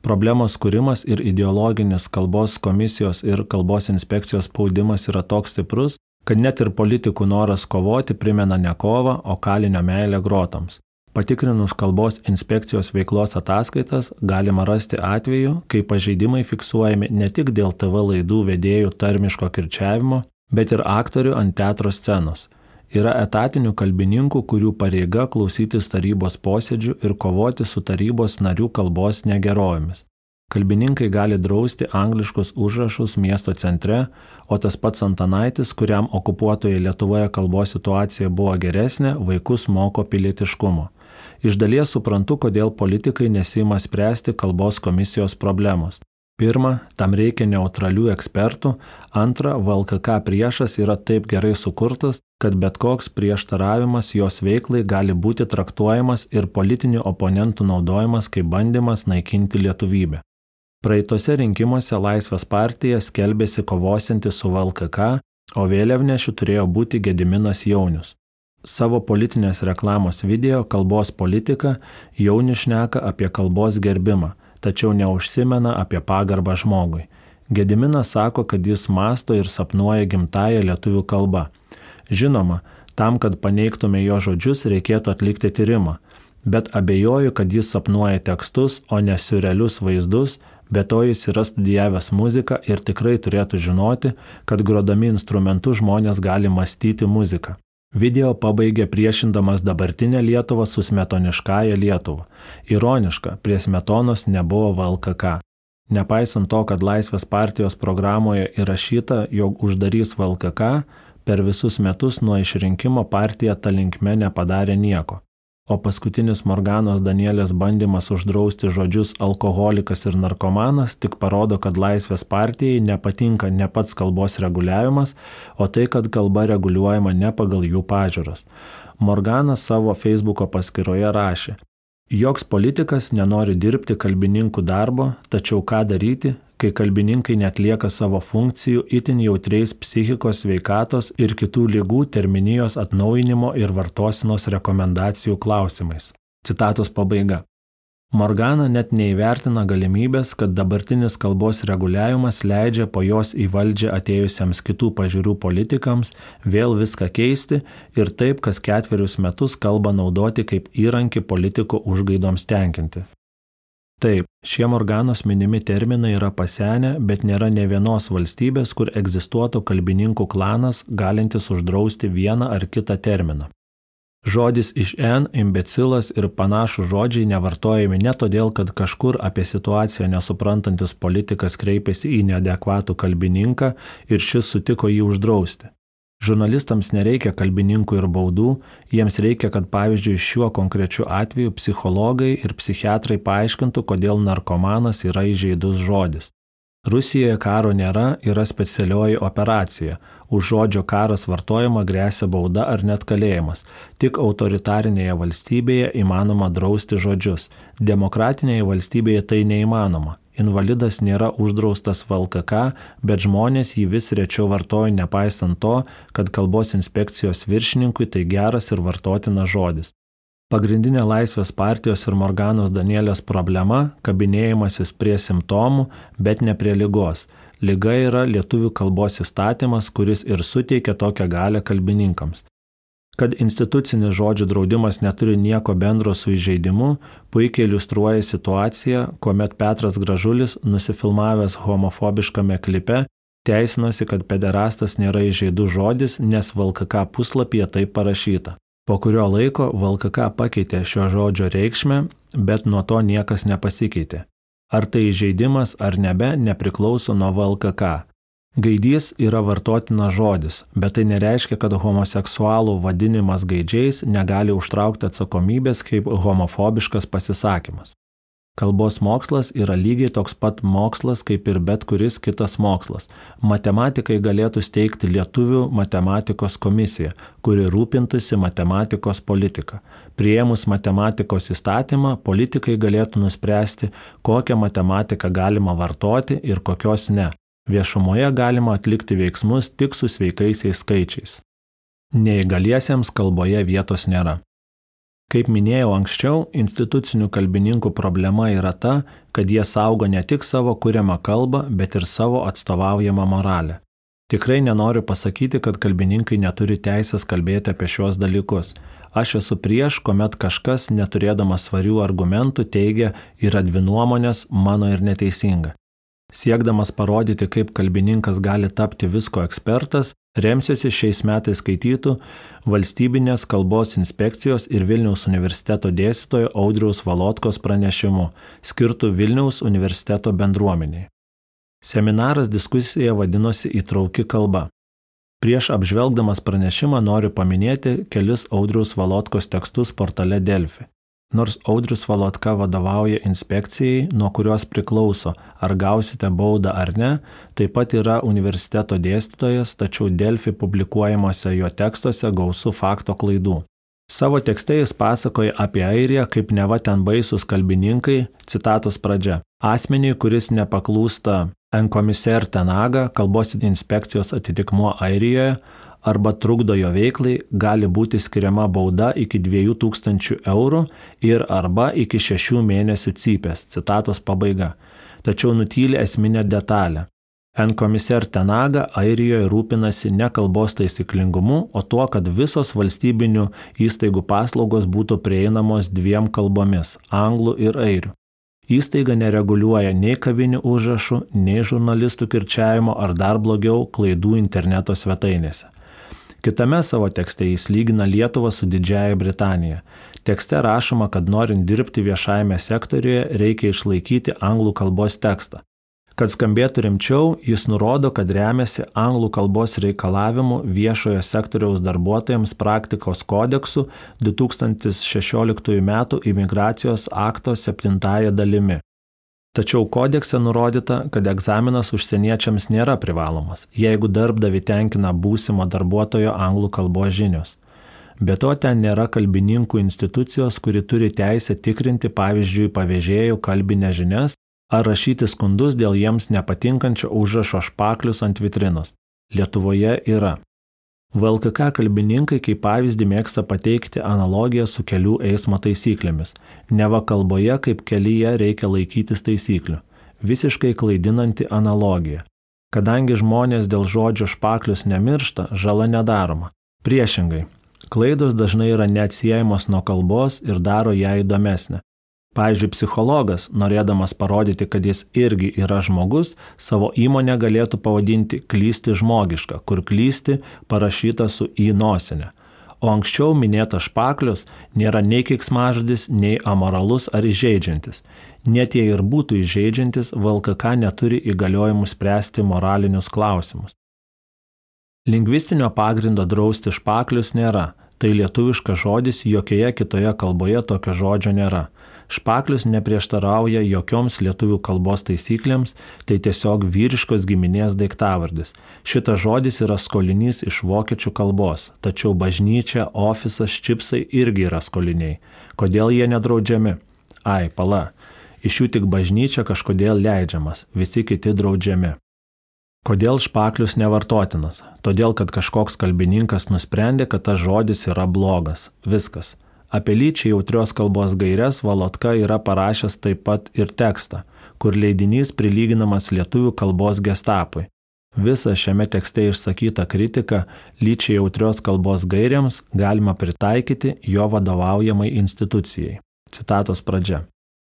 Problemos kūrimas ir ideologinis kalbos komisijos ir kalbos inspekcijos spaudimas yra toks stiprus, kad net ir politikų noras kovoti primena ne kovą, o kalinio meilę grotams. Patikrinus kalbos inspekcijos veiklos ataskaitas galima rasti atveju, kai pažeidimai fiksuojami ne tik dėl TV laidų vedėjų tarmiško kirčiavimo, bet ir aktorių ant teatro scenos – Yra etatinių kalbininkų, kurių pareiga klausytis tarybos posėdžių ir kovoti su tarybos narių kalbos negerovėmis. Kalbininkai gali drausti angliškus užrašus miesto centre, o tas pats Antanaitis, kuriam okupuotoje Lietuvoje kalbos situacija buvo geresnė, vaikus moko pilietiškumo. Iš dalies suprantu, kodėl politikai nesima spręsti kalbos komisijos problemos. Pirma, tam reikia neutralių ekspertų, antra, VLKK priešas yra taip gerai sukurtas, kad bet koks prieštaravimas jos veiklai gali būti traktuojamas ir politinių oponentų naudojamas kaip bandymas naikinti lietuvybę. Praeitose rinkimuose Laisvės partija skelbėsi kovosinti su VLKK, o vėliavnešiu turėjo būti Gediminas Jaunius. Savo politinės reklamos video kalbos politika Jaunius šneka apie kalbos gerbimą tačiau neužsimena apie pagarbą žmogui. Gediminas sako, kad jis masto ir sapnuoja gimtają lietuvių kalbą. Žinoma, tam, kad paneigtume jo žodžius, reikėtų atlikti tyrimą, bet abejoju, kad jis sapnuoja tekstus, o ne surrealius vaizdus, bet to jis yra studijavęs muziką ir tikrai turėtų žinoti, kad grodami instrumentu žmonės gali mąstyti muziką. Video pabaigė priešindamas dabartinę Lietuvą su smetoniškąją Lietuvą. Ironiška, prie smetonos nebuvo VLKK. Nepaisant to, kad Laisvės partijos programoje įrašyta, jog uždarys VLKK, per visus metus nuo išrinkimo partija ta linkme nepadarė nieko o paskutinis Morganos Danielės bandymas uždrausti žodžius alkoholikas ir narkomanas tik parodo, kad Laisvės partijai nepatinka ne pats kalbos reguliavimas, o tai, kad kalba reguliuojama ne pagal jų pažiūras. Morganas savo Facebooko paskyroje rašė, Joks politikas nenori dirbti kalbininkų darbo, tačiau ką daryti, kai kalbininkai netlieka savo funkcijų itin jautriais psichikos sveikatos ir kitų lygų terminijos atnaujinimo ir vartosinos rekomendacijų klausimais. Citatos pabaiga. Morgana net neįvertina galimybės, kad dabartinis kalbos reguliavimas leidžia po jos į valdžią atėjusiems kitų pažiūrų politikams vėl viską keisti ir taip kas ketverius metus kalbą naudoti kaip įrankį politikų užgaidoms tenkinti. Taip, šie Morganos minimi terminai yra pasenę, bet nėra ne vienos valstybės, kur egzistuotų kalbininkų klanas, galintis uždrausti vieną ar kitą terminą. Žodis iš N, imbecilas ir panašų žodžiai nevartojami ne todėl, kad kažkur apie situaciją nesuprantantis politikas kreipėsi į neadekvatų kalbininką ir šis sutiko jį uždrausti. Žurnalistams nereikia kalbininkų ir baudų, jiems reikia, kad pavyzdžiui šiuo konkrečiu atveju psichologai ir psichiatrai paaiškintų, kodėl narkomanas yra įžeidus žodis. Rusijoje karo nėra, yra specialioji operacija. Už žodžio karas vartojama grėsia bauda ar net kalėjimas. Tik autoritarinėje valstybėje įmanoma drausti žodžius. Demokratinėje valstybėje tai neįmanoma invalidas nėra uždraustas VLKK, bet žmonės jį vis rečiau vartoja nepaisant to, kad kalbos inspekcijos viršininkui tai geras ir vartotinas žodis. Pagrindinė Laisvės partijos ir Morganos Danielės problema - kabinėjimasis prie simptomų, bet ne prie lygos. Liga yra lietuvių kalbos įstatymas, kuris ir suteikia tokią galę kalbininkams. Kad institucinis žodžių draudimas neturi nieko bendro su įžeidimu, puikiai iliustruoja situacija, kuomet Petras Gražulis, nusifilmavęs homofobiškame klipe, teisinosi, kad pederastas nėra įžeidų žodis, nes VLKK puslapyje tai parašyta. Po kurio laiko VLKK pakeitė šio žodžio reikšmę, bet nuo to niekas nepasikeitė. Ar tai įžeidimas ar nebe, nepriklauso nuo VLKK. Gaidys yra vartotinas žodis, bet tai nereiškia, kad homoseksualų vadinimas gaidžiais negali užtraukti atsakomybės kaip homofobiškas pasisakymas. Kalbos mokslas yra lygiai toks pat mokslas kaip ir bet kuris kitas mokslas. Matematikai galėtų steigti Lietuvių matematikos komisiją, kuri rūpintųsi matematikos politiką. Prieimus matematikos įstatymą, politikai galėtų nuspręsti, kokią matematiką galima vartoti ir kokios ne. Viešumoje galima atlikti veiksmus tik su sveikaisiais skaičiais. Neįgaliesiems kalboje vietos nėra. Kaip minėjau anksčiau, institucinių kalbininkų problema yra ta, kad jie saugo ne tik savo kuriamą kalbą, bet ir savo atstovaujamą moralę. Tikrai nenoriu pasakyti, kad kalbininkai neturi teisės kalbėti apie šios dalykus. Aš esu prieš, kuomet kažkas, neturėdamas svarių argumentų, teigia, yra dvi nuomonės, mano ir neteisinga. Siekdamas parodyti, kaip kalbininkas gali tapti visko ekspertas, remsiasi šiais metais skaitytų valstybinės kalbos inspekcijos ir Vilniaus universiteto dėstytojo Audriaus Valotkos pranešimu, skirtų Vilniaus universiteto bendruomeniai. Seminaras diskusija vadinosi Įtrauki kalba. Prieš apžvelgdamas pranešimą noriu paminėti kelis Audriaus Valotkos tekstus portale Delfi. Nors Audrius Valatka vadovauja inspekcijai, nuo kurios priklauso, ar gausite baudą ar ne, taip pat yra universiteto dėstytojas, tačiau Delfi publikuojamuose jo tekstuose gausų fakto klaidų. Savo tekste jis pasakoja apie Airiją kaip neva ten baisus kalbininkai, citatos pradžia. Asmeniui, kuris nepaklūsta Enkomiser Tenaga, kalbos inspekcijos atitikmuo Airijoje, arba trukdo jo veiklai, gali būti skiriama bauda iki 2000 eurų ir arba iki 6 mėnesių cypės. Citatos pabaiga. Tačiau nutylė esminę detalę. N komisar Tenaga Airijoje rūpinasi ne kalbos taisyklingumu, o tuo, kad visos valstybinių įstaigų paslaugos būtų prieinamos dviem kalbomis - anglų ir airių. Įstaiga nereguliuoja nei kavinių užrašų, nei žurnalistų kirčiavimo ar dar blogiau klaidų interneto svetainėse. Kitame savo tekste jis lygina Lietuvą su Didžiaja Britanija. Tekste rašoma, kad norint dirbti viešajame sektoriuje reikia išlaikyti anglų kalbos tekstą. Kad skambėtų rimčiau, jis nurodo, kad remiasi anglų kalbos reikalavimu viešojo sektoriaus darbuotojams praktikos kodeksu 2016 m. imigracijos akto 7 dalimi. Tačiau kodekse nurodyta, kad egzaminas užsieniečiams nėra privalomas, jeigu darbdavi tenkina būsimo darbuotojo anglų kalbos žinios. Be to ten nėra kalbininkų institucijos, kuri turi teisę tikrinti, pavyzdžiui, pavėžėjų kalbinės žinias ar rašyti skundus dėl jiems nepatinkančio užrašo špaklius ant vitrinos. Lietuvoje yra. VLKK kalbininkai kaip pavyzdį mėgsta pateikti analogiją su kelių eismo taisyklėmis. Neva kalboje kaip kelyje reikia laikytis taisyklių. Visiškai klaidinanti analogija. Kadangi žmonės dėl žodžio špaklius nemiršta, žala nedaroma. Priešingai, klaidos dažnai yra neatsiejamos nuo kalbos ir daro ją įdomesnę. Pavyzdžiui, psichologas, norėdamas parodyti, kad jis irgi yra žmogus, savo įmonę galėtų pavadinti klysti žmogiška, kur klysti parašyta su į nosinę. O anksčiau minėtas špaklius nėra nei kiksmažodis, nei amoralus ar įžeidžiantis. Net jei ir būtų įžeidžiantis, VLKK neturi įgaliojimų spręsti moralinius klausimus. Lingvistinio pagrindo drausti špaklius nėra. Tai lietuviškas žodis, jokioje kitoje kalboje tokio žodžio nėra. Špaklius neprieštarauja jokioms lietuvių kalbos taisyklėms, tai tiesiog vyriškos giminės daiktavardis. Šitas žodis yra skolinys iš vokiečių kalbos, tačiau bažnyčia, ofisas, čipsai irgi yra skoliniai. Kodėl jie nedraudžiami? Ai, pala. Iš jų tik bažnyčia kažkodėl leidžiamas, visi kiti draudžiami. Kodėl špaklius nevartotinas? Todėl, kad kažkoks kalbininkas nusprendė, kad tas žodis yra blogas. Viskas. Apie lyčiai jautrios kalbos gairias Valotka yra parašęs taip pat ir tekstą, kur leidinys prilyginamas lietuvių kalbos gestapui. Visą šiame tekste išsakytą kritiką lyčiai jautrios kalbos gairiams galima pritaikyti jo vadovaujamai institucijai. Citatos pradžia.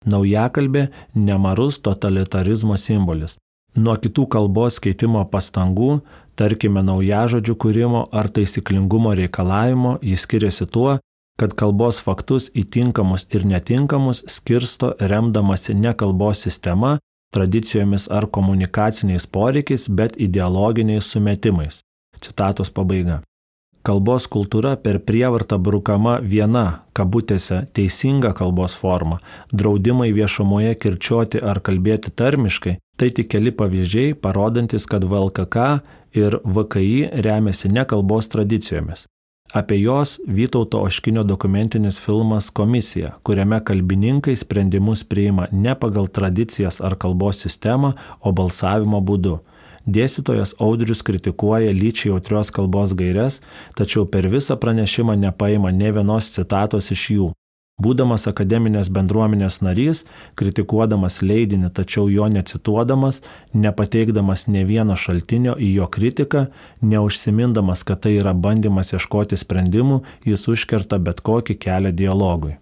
Naujakalbė - nemarus totalitarizmo simbolis. Nuo kitų kalbos keitimo pastangų, tarkime naujažodžių kūrimo ar taisyklingumo reikalavimo, jis skiriasi tuo, kad kalbos faktus į tinkamus ir netinkamus skirsto remdamasi ne kalbos sistema, tradicijomis ar komunikaciniais poreikiais, bet ideologiniais sumetimais. Citatos pabaiga. Kalbos kultūra per prievartą brukama viena, kabutėse, teisinga kalbos forma, draudimai viešumoje kirčiuoti ar kalbėti tarmiškai, tai tik keli pavyzdžiai, parodantis, kad VLKK ir VKI remiasi ne kalbos tradicijomis, Apie jos Vytauto Oškinio dokumentinis filmas Komisija, kuriame kalbininkai sprendimus priima ne pagal tradicijas ar kalbos sistemą, o balsavimo būdu. Dėstytojas Audrius kritikuoja lyčiai jautrios kalbos gairias, tačiau per visą pranešimą nepaima ne vienos citatos iš jų. Būdamas akademinės bendruomenės narys, kritikuodamas leidinį, tačiau jo necituodamas, nepateikdamas ne vieno šaltinio į jo kritiką, neužsimindamas, kad tai yra bandymas ieškoti sprendimų, jis užkerta bet kokį kelią dialogui.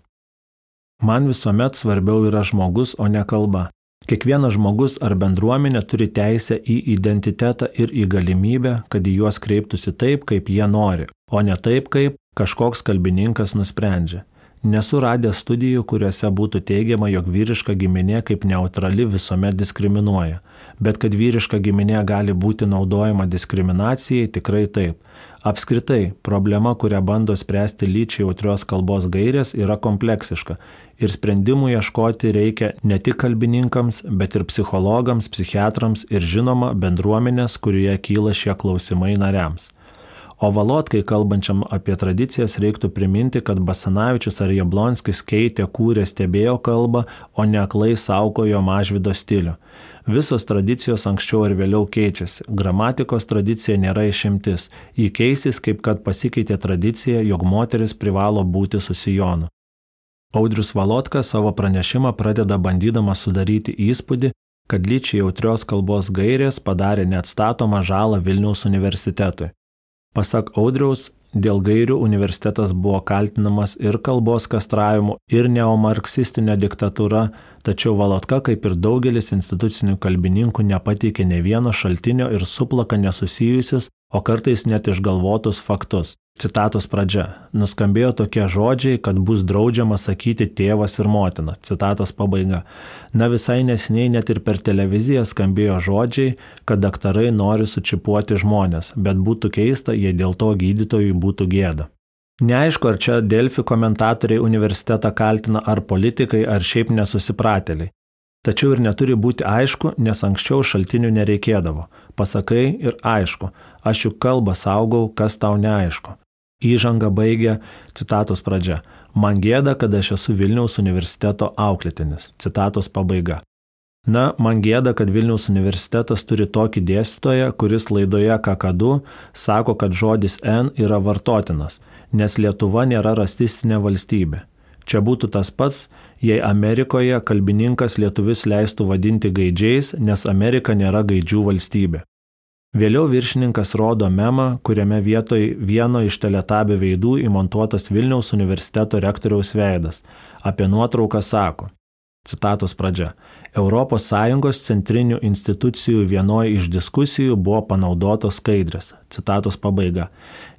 Man visuomet svarbiau yra žmogus, o ne kalba. Kiekvienas žmogus ar bendruomenė turi teisę į identitetą ir į galimybę, kad į juos kreiptųsi taip, kaip jie nori, o ne taip, kaip kažkoks kalbininkas nusprendžia. Nesu radęs studijų, kuriuose būtų teigiama, jog vyriška giminė kaip neutrali visuomet diskriminuoja. Bet kad vyriška giminė gali būti naudojama diskriminacijai, tikrai taip. Apskritai, problema, kurią bando spręsti lyčiai jautrios kalbos gairės, yra kompleksiška. Ir sprendimų ieškoti reikia ne tik kalbininkams, bet ir psichologams, psichiatrams ir žinoma bendruomenės, kurioje kyla šie klausimai nariams. O Valotkai kalbančiam apie tradicijas reiktų priminti, kad Basanavičius ar Jablonskis keitė, kūrė, stebėjo kalbą, o ne aklai saukojo mažvido stilių. Visos tradicijos anksčiau ar vėliau keičiasi. Gramatikos tradicija nėra išimtis. Jį keisis, kaip kad pasikeitė tradicija, jog moteris privalo būti susijonu. Audrius Valotka savo pranešimą pradeda bandydamas sudaryti įspūdį, kad lyčiai jautrios kalbos gairės padarė neatstatomą žalą Vilniaus universitetui. Pasak Audriaus, dėl gairių universitetas buvo kaltinamas ir kalbos kastravimu, ir neomarksistinė diktatūra, tačiau Valotka, kaip ir daugelis institucinių kalbininkų, nepateikė ne vieno šaltinio ir suplaka nesusijusius, o kartais net išgalvotus faktus. Citatos pradžia. Nuskambėjo tokie žodžiai, kad bus draudžiama sakyti tėvas ir motina. Citatos pabaiga. Na visai nesiniai net ir per televiziją skambėjo žodžiai, kad daktarai nori sučipuoti žmonės, bet būtų keista, jei dėl to gydytojui būtų gėda. Neaišku, ar čia Delfi komentatoriai universitetą kaltina ar politikai, ar šiaip nesusipratėliai. Tačiau ir neturi būti aišku, nes anksčiau šaltinių nereikėdavo. Pasakai ir aišku, aš juk kalbą saugau, kas tau neaišku. Įžanga baigia citatos pradžia. Man gėda, kad aš esu Vilniaus universiteto auklėtinis. Citatos pabaiga. Na, man gėda, kad Vilniaus universitetas turi tokį dėstytoją, kuris laidoje Kakadu sako, kad žodis N yra vartotinas, nes Lietuva nėra rasistinė valstybė. Čia būtų tas pats, jei Amerikoje kalbininkas lietuvis leistų vadinti gaidžiais, nes Amerika nėra gaidžių valstybė. Vėliau viršininkas rodo memą, kuriame vietoj vieno iš teletabio veidų įmontuotas Vilniaus universiteto rektoriaus veidas. Apie nuotrauką sako. Citatos pradžia. ES centrinių institucijų vienoje iš diskusijų buvo panaudotos skaidrės. Citatos pabaiga.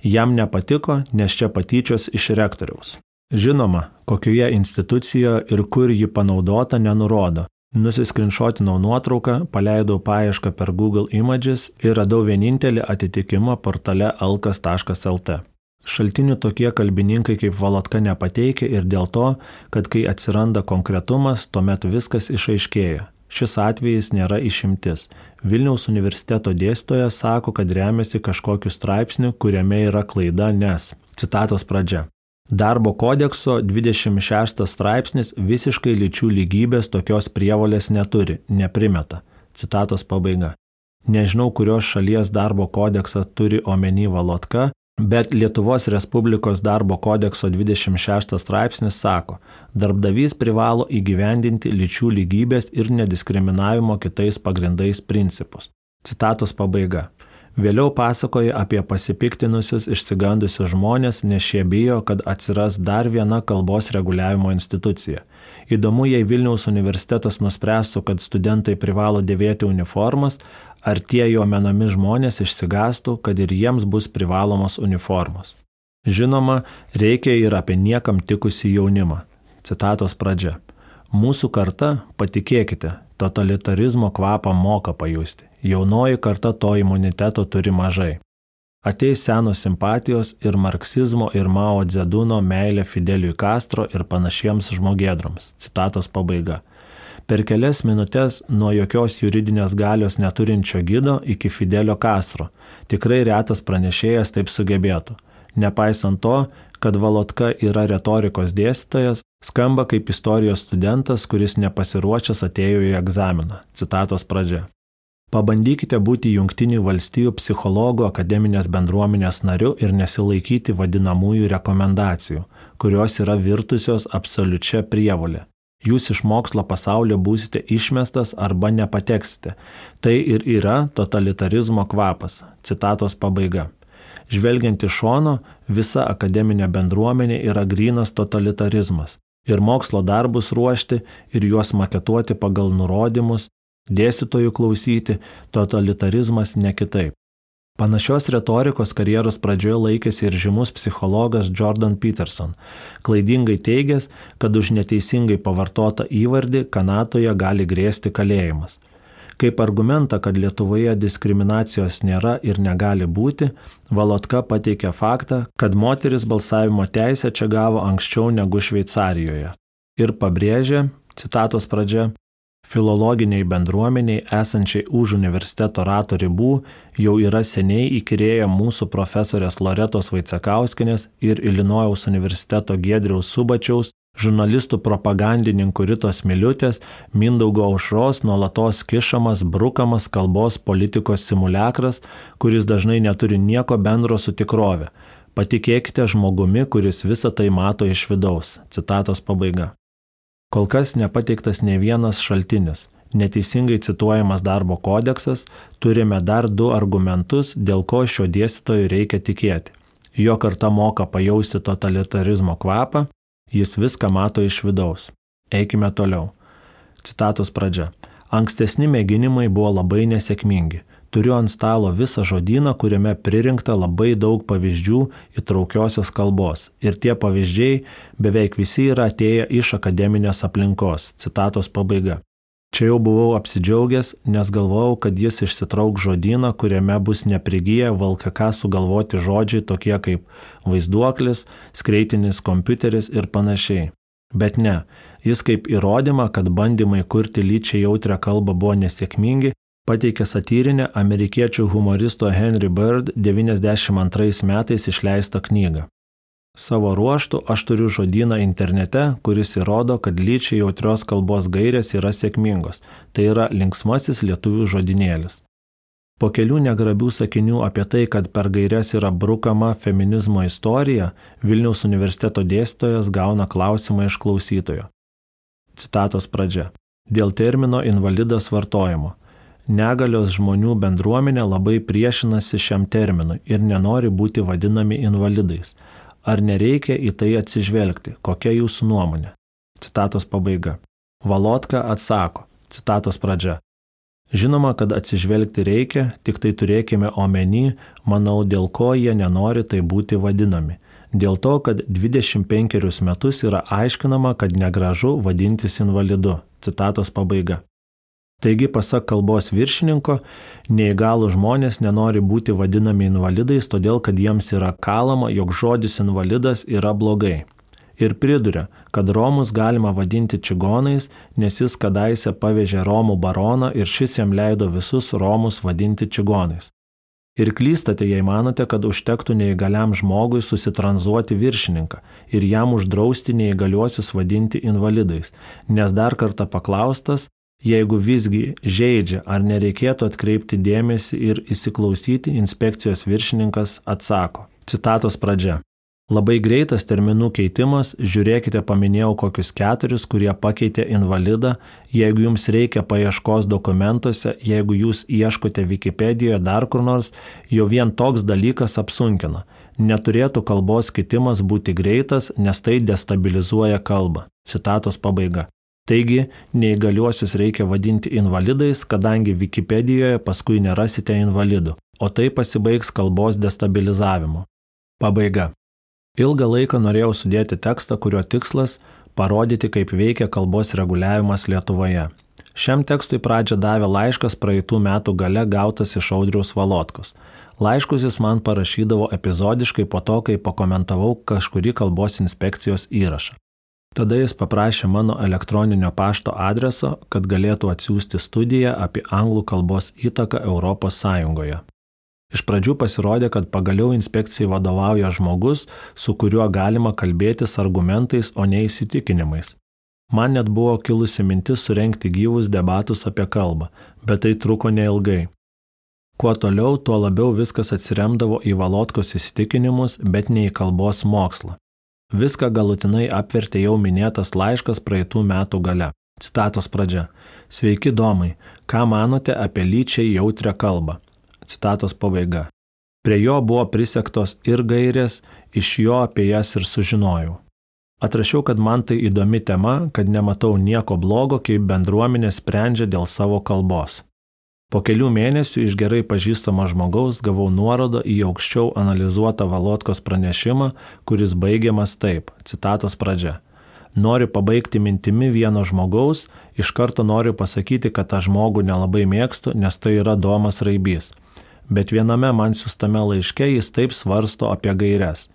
Jam nepatiko, nes čia patyčios iš rektoriaus. Žinoma, kokioje institucijoje ir kur ji panaudota nenurodo, Nusiskrinšotinau nuotrauką, paleidau paiešką per Google Images ir radau vienintelį atitikimą portale alkas.lt. Šaltinių tokie kalbininkai kaip Valatka nepateikia ir dėl to, kad kai atsiranda konkretumas, tuomet viskas išaiškėja. Šis atvejis nėra išimtis. Vilniaus universiteto dėstytojas sako, kad remiasi kažkokiu straipsniu, kuriame yra klaida, nes. Citatos pradžia. Darbo kodekso 26 straipsnis visiškai lyčių lygybės tokios prievolės neturi, neprimeta. Citatos pabaiga. Nežinau, kurios šalies darbo kodeksą turi omeny Valotka, bet Lietuvos Respublikos darbo kodekso 26 straipsnis sako, darbdavys privalo įgyvendinti lyčių lygybės ir nediskriminavimo kitais pagrindais principus. Citatos pabaiga. Vėliau pasakoja apie pasipiktinusius, išsigandusius žmonės, nes šie bijo, kad atsiras dar viena kalbos reguliavimo institucija. Įdomu, jei Vilniaus universitetas nuspręstų, kad studentai privalo dėvėti uniformas, ar tie jo menami žmonės išsigastų, kad ir jiems bus privalomos uniformos. Žinoma, reikia ir apie niekam tikusi jaunimą. Citatos pradžia. Mūsų karta, patikėkite, totalitarizmo kvapą moka pajusti. Jaunoji karta to imuniteto turi mažai. Ateis senos simpatijos ir marksizmo ir Mao Dzeduno meilė Fideliui Castro ir panašiems žmogėdroms. Citatos pabaiga. Per kelias minutės nuo jokios juridinės galios neturinčio gido iki Fidelio Castro. Tikrai retas pranešėjas taip sugebėtų. Nepaisant to, kad Valotka yra retorikos dėstytojas, skamba kaip istorijos studentas, kuris nepasiruošęs atėjo į egzaminą. Citatos pradžia. Pabandykite būti Junktinių valstybių psichologų akademinės bendruomenės nariu ir nesilaikyti vadinamųjų rekomendacijų, kurios yra virtusios absoliučia prievolė. Jūs iš mokslo pasaulio būsite išmestas arba nepateksite. Tai ir yra totalitarizmo kvapas. Citatos pabaiga. Žvelgiant iš šono, visa akademinė bendruomenė yra grinas totalitarizmas. Ir mokslo darbus ruošti, ir juos maketuoti pagal nurodymus, Dėstytojų klausyti, totalitarizmas ne kitaip. Panašios retorikos karjeros pradžioje laikėsi ir žymus psichologas Jordan Peterson, klaidingai teigęs, kad už neteisingai pavartotą įvardį Kanatoje gali grėsti kalėjimas. Kaip argumentą, kad Lietuvoje diskriminacijos nėra ir negali būti, Valotka pateikė faktą, kad moteris balsavimo teisę čia gavo anksčiau negu Šveicarijoje. Ir pabrėžė, citatos pradžia, filologiniai bendruomeniai esančiai už universiteto rato ribų jau yra seniai įkyrėję mūsų profesorės Loretos Vaicekauskinės ir Ilinojaus universiteto Gedriaus Subačiaus, žurnalistų propagandininkų Ritos Miliutės, Mindaugo aušros nuolatos kišamas, brukamas kalbos politikos simulekras, kuris dažnai neturi nieko bendro su tikrove. Patikėkite žmogumi, kuris visą tai mato iš vidaus. Citatos pabaiga. Kol kas nepateiktas ne vienas šaltinis. Neteisingai cituojamas darbo kodeksas, turime dar du argumentus, dėl ko šio dėstytojo reikia tikėti. Jo karta moka pajausti totalitarizmo kvapą, jis viską mato iš vidaus. Eikime toliau. Citatos pradžia. Ankstesni mėginimai buvo labai nesėkmingi turiu ant stalo visą žodyną, kuriame pririnkta labai daug pavyzdžių įtraukiosios kalbos. Ir tie pavyzdžiai beveik visi yra atėję iš akademinės aplinkos. Citatos pabaiga. Čia jau buvau apsidžiaugęs, nes galvojau, kad jis išsitrauk žodyną, kuriame bus neprigyję valkaka sugalvoti žodžiai tokie kaip vaizduoklis, skreitinis kompiuteris ir panašiai. Bet ne, jis kaip įrodymą, kad bandymai kurti lyčiai jautrę kalbą buvo nesėkmingi, pateikė satyrinę amerikiečių humoristo Henry Bird 92 metais išleistą knygą. Savo ruoštų aš turiu žodyną internete, kuris įrodo, kad lyčiai jautrios kalbos gairės yra sėkmingos. Tai yra linksmasis lietuvių žodinėlis. Po kelių negrabių sakinių apie tai, kad per gairias yra brukama feminizmo istorija, Vilniaus universiteto dėstytojas gauna klausimą iš klausytojo. Citatos pradžia. Dėl termino invalidas vartojimo negalios žmonių bendruomenė labai priešinasi šiam terminui ir nenori būti vadinami invalidais. Ar nereikia į tai atsižvelgti? Kokia jūsų nuomonė? Citatos pabaiga. Valotka atsako. Citatos pradžia. Žinoma, kad atsižvelgti reikia, tik tai turėkime omeny, manau, dėl ko jie nenori tai būti vadinami. Dėl to, kad 25 metus yra aiškinama, kad negražu vadintis invalidu. Citatos pabaiga. Taigi, pasak kalbos viršininko, neįgalų žmonės nenori būti vadinami invalidais, todėl kad jiems yra kalama, jog žodis invalidas yra blogai. Ir priduria, kad Romus galima vadinti čigonais, nes jis kadaise pavežė Romų baroną ir šis jam leido visus Romus vadinti čigonais. Ir klystate, jei manote, kad užtektų neįgaliam žmogui susitranzuoti viršininką ir jam uždrausti neįgaliuosius vadinti invalidais, nes dar kartą paklaustas, Jeigu visgi žaidžia, ar nereikėtų atkreipti dėmesį ir įsiklausyti, inspekcijos viršininkas atsako. Citatos pradžia. Labai greitas terminų keitimas, žiūrėkite, paminėjau kokius keturis, kurie pakeitė invalidą, jeigu jums reikia paieškos dokumentuose, jeigu jūs ieškote Wikipedijoje dar kur nors, jau vien toks dalykas apsunkina. Neturėtų kalbos keitimas būti greitas, nes tai destabilizuoja kalbą. Citatos pabaiga. Taigi, neįgaliuosius reikia vadinti invalidais, kadangi Wikipedijoje paskui nerasite invalidų, o tai pasibaigs kalbos destabilizavimu. Pabaiga. Ilgą laiką norėjau sudėti tekstą, kurio tikslas - parodyti, kaip veikia kalbos reguliavimas Lietuvoje. Šiam tekstui pradžią davė laiškas praeitų metų gale gautas iš Audriaus Valotkus. Laiškus jis man parašydavo epizodiškai po to, kai pakomentavau kažkurį kalbos inspekcijos įrašą. Tada jis paprašė mano elektroninio pašto adreso, kad galėtų atsiųsti studiją apie anglų kalbos įtaką Europos Sąjungoje. Iš pradžių pasirodė, kad pagaliau inspekcijai vadovauja žmogus, su kuriuo galima kalbėtis argumentais, o ne įsitikinimais. Man net buvo kilusi mintis surenkti gyvus debatus apie kalbą, bet tai truko neilgai. Kuo toliau, tuo labiau viskas atsiremdavo į Valotkos įsitikinimus, bet ne į kalbos mokslą. Viską galutinai apvertė jau minėtas laiškas praeitų metų gale. Citatos pradžia. Sveiki domai, ką manote apie lyčiai jautrę kalbą? Citatos pabaiga. Prie jo buvo prisektos ir gairės, iš jo apie jas ir sužinojau. Atrašiau, kad man tai įdomi tema, kad nematau nieko blogo, kaip bendruomenė sprendžia dėl savo kalbos. Po kelių mėnesių iš gerai pažįstamo žmogaus gavau nuorodą į aukščiau analizuotą Valotkos pranešimą, kuris baigiamas taip - citatos pradžia. Noriu pabaigti mintimi vieno žmogaus, iš karto noriu pasakyti, kad tą žmogų nelabai mėgstu, nes tai yra Domas Raibys. Bet viename man siūstame laiške jis taip svarsto apie gairias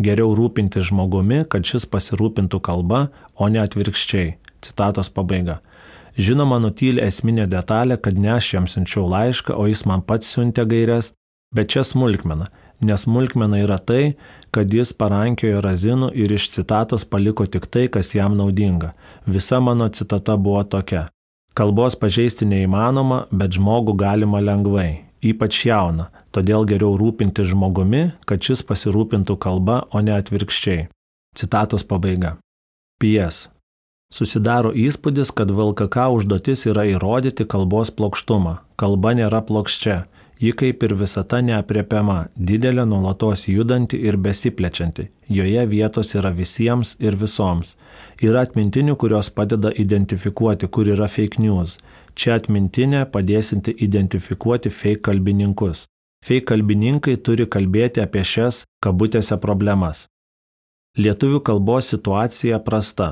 Geriau rūpinti žmogumi, kad šis pasirūpintų kalba, o ne atvirkščiai. Citatos pabaiga. Žinoma, nutylė esminė detalė, kad ne aš jam siunčiau laišką, o jis man pats siuntė gairias, bet čia smulkmena. Nes smulkmena yra tai, kad jis parankiojo razinų ir iš citatos paliko tik tai, kas jam naudinga. Visa mano citata buvo tokia. Kalbos pažeisti neįmanoma, bet žmogų galima lengvai ypač jauną, todėl geriau rūpinti žmogumi, kad šis pasirūpintų kalba, o ne atvirkščiai. Citatos pabaiga. Pies. Susidaro įspūdis, kad VLKK užduotis yra įrodyti kalbos plokštumą. Kalba nėra plokščia, ji kaip ir visata neapriepiama, didelė, nuolatos judanti ir besiplečianti. Joje vietos yra visiems ir visoms. Yra atmintinių, kurios padeda identifikuoti, kur yra fake news Čia atmintinė padėsinti identifikuoti fake kalbininkus. Fake kalbininkai turi kalbėti apie šias kabutėse problemas. Lietuvių kalbos situacija prasta.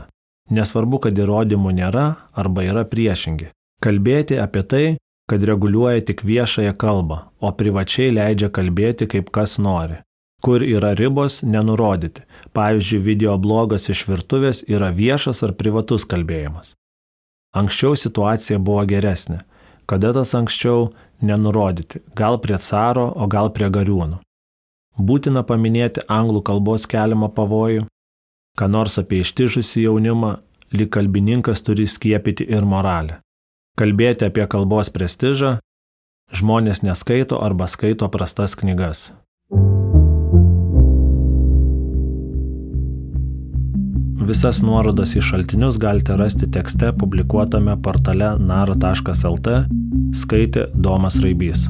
Nesvarbu, kad įrodymų nėra arba yra priešingi. Kalbėti apie tai, kad reguliuoja tik viešąją kalbą, o privačiai leidžia kalbėti kaip kas nori. Kur yra ribos, nenurodyti. Pavyzdžiui, video blogas iš virtuvės yra viešas ar privatus kalbėjimas. Anksčiau situacija buvo geresnė. Kada tas anksčiau nenurodyti, gal prie caro, o gal prie gariūnų. Būtina paminėti anglų kalbos keliamą pavojų, ką nors apie ištižusį jaunimą, lyg kalbininkas turi skiepyti ir moralę. Kalbėti apie kalbos prestižą, žmonės neskaito arba skaito prastas knygas. Visas nuorodas į šaltinius galite rasti tekste publikuotame portale nara.lt, skaitė Domas Raibys.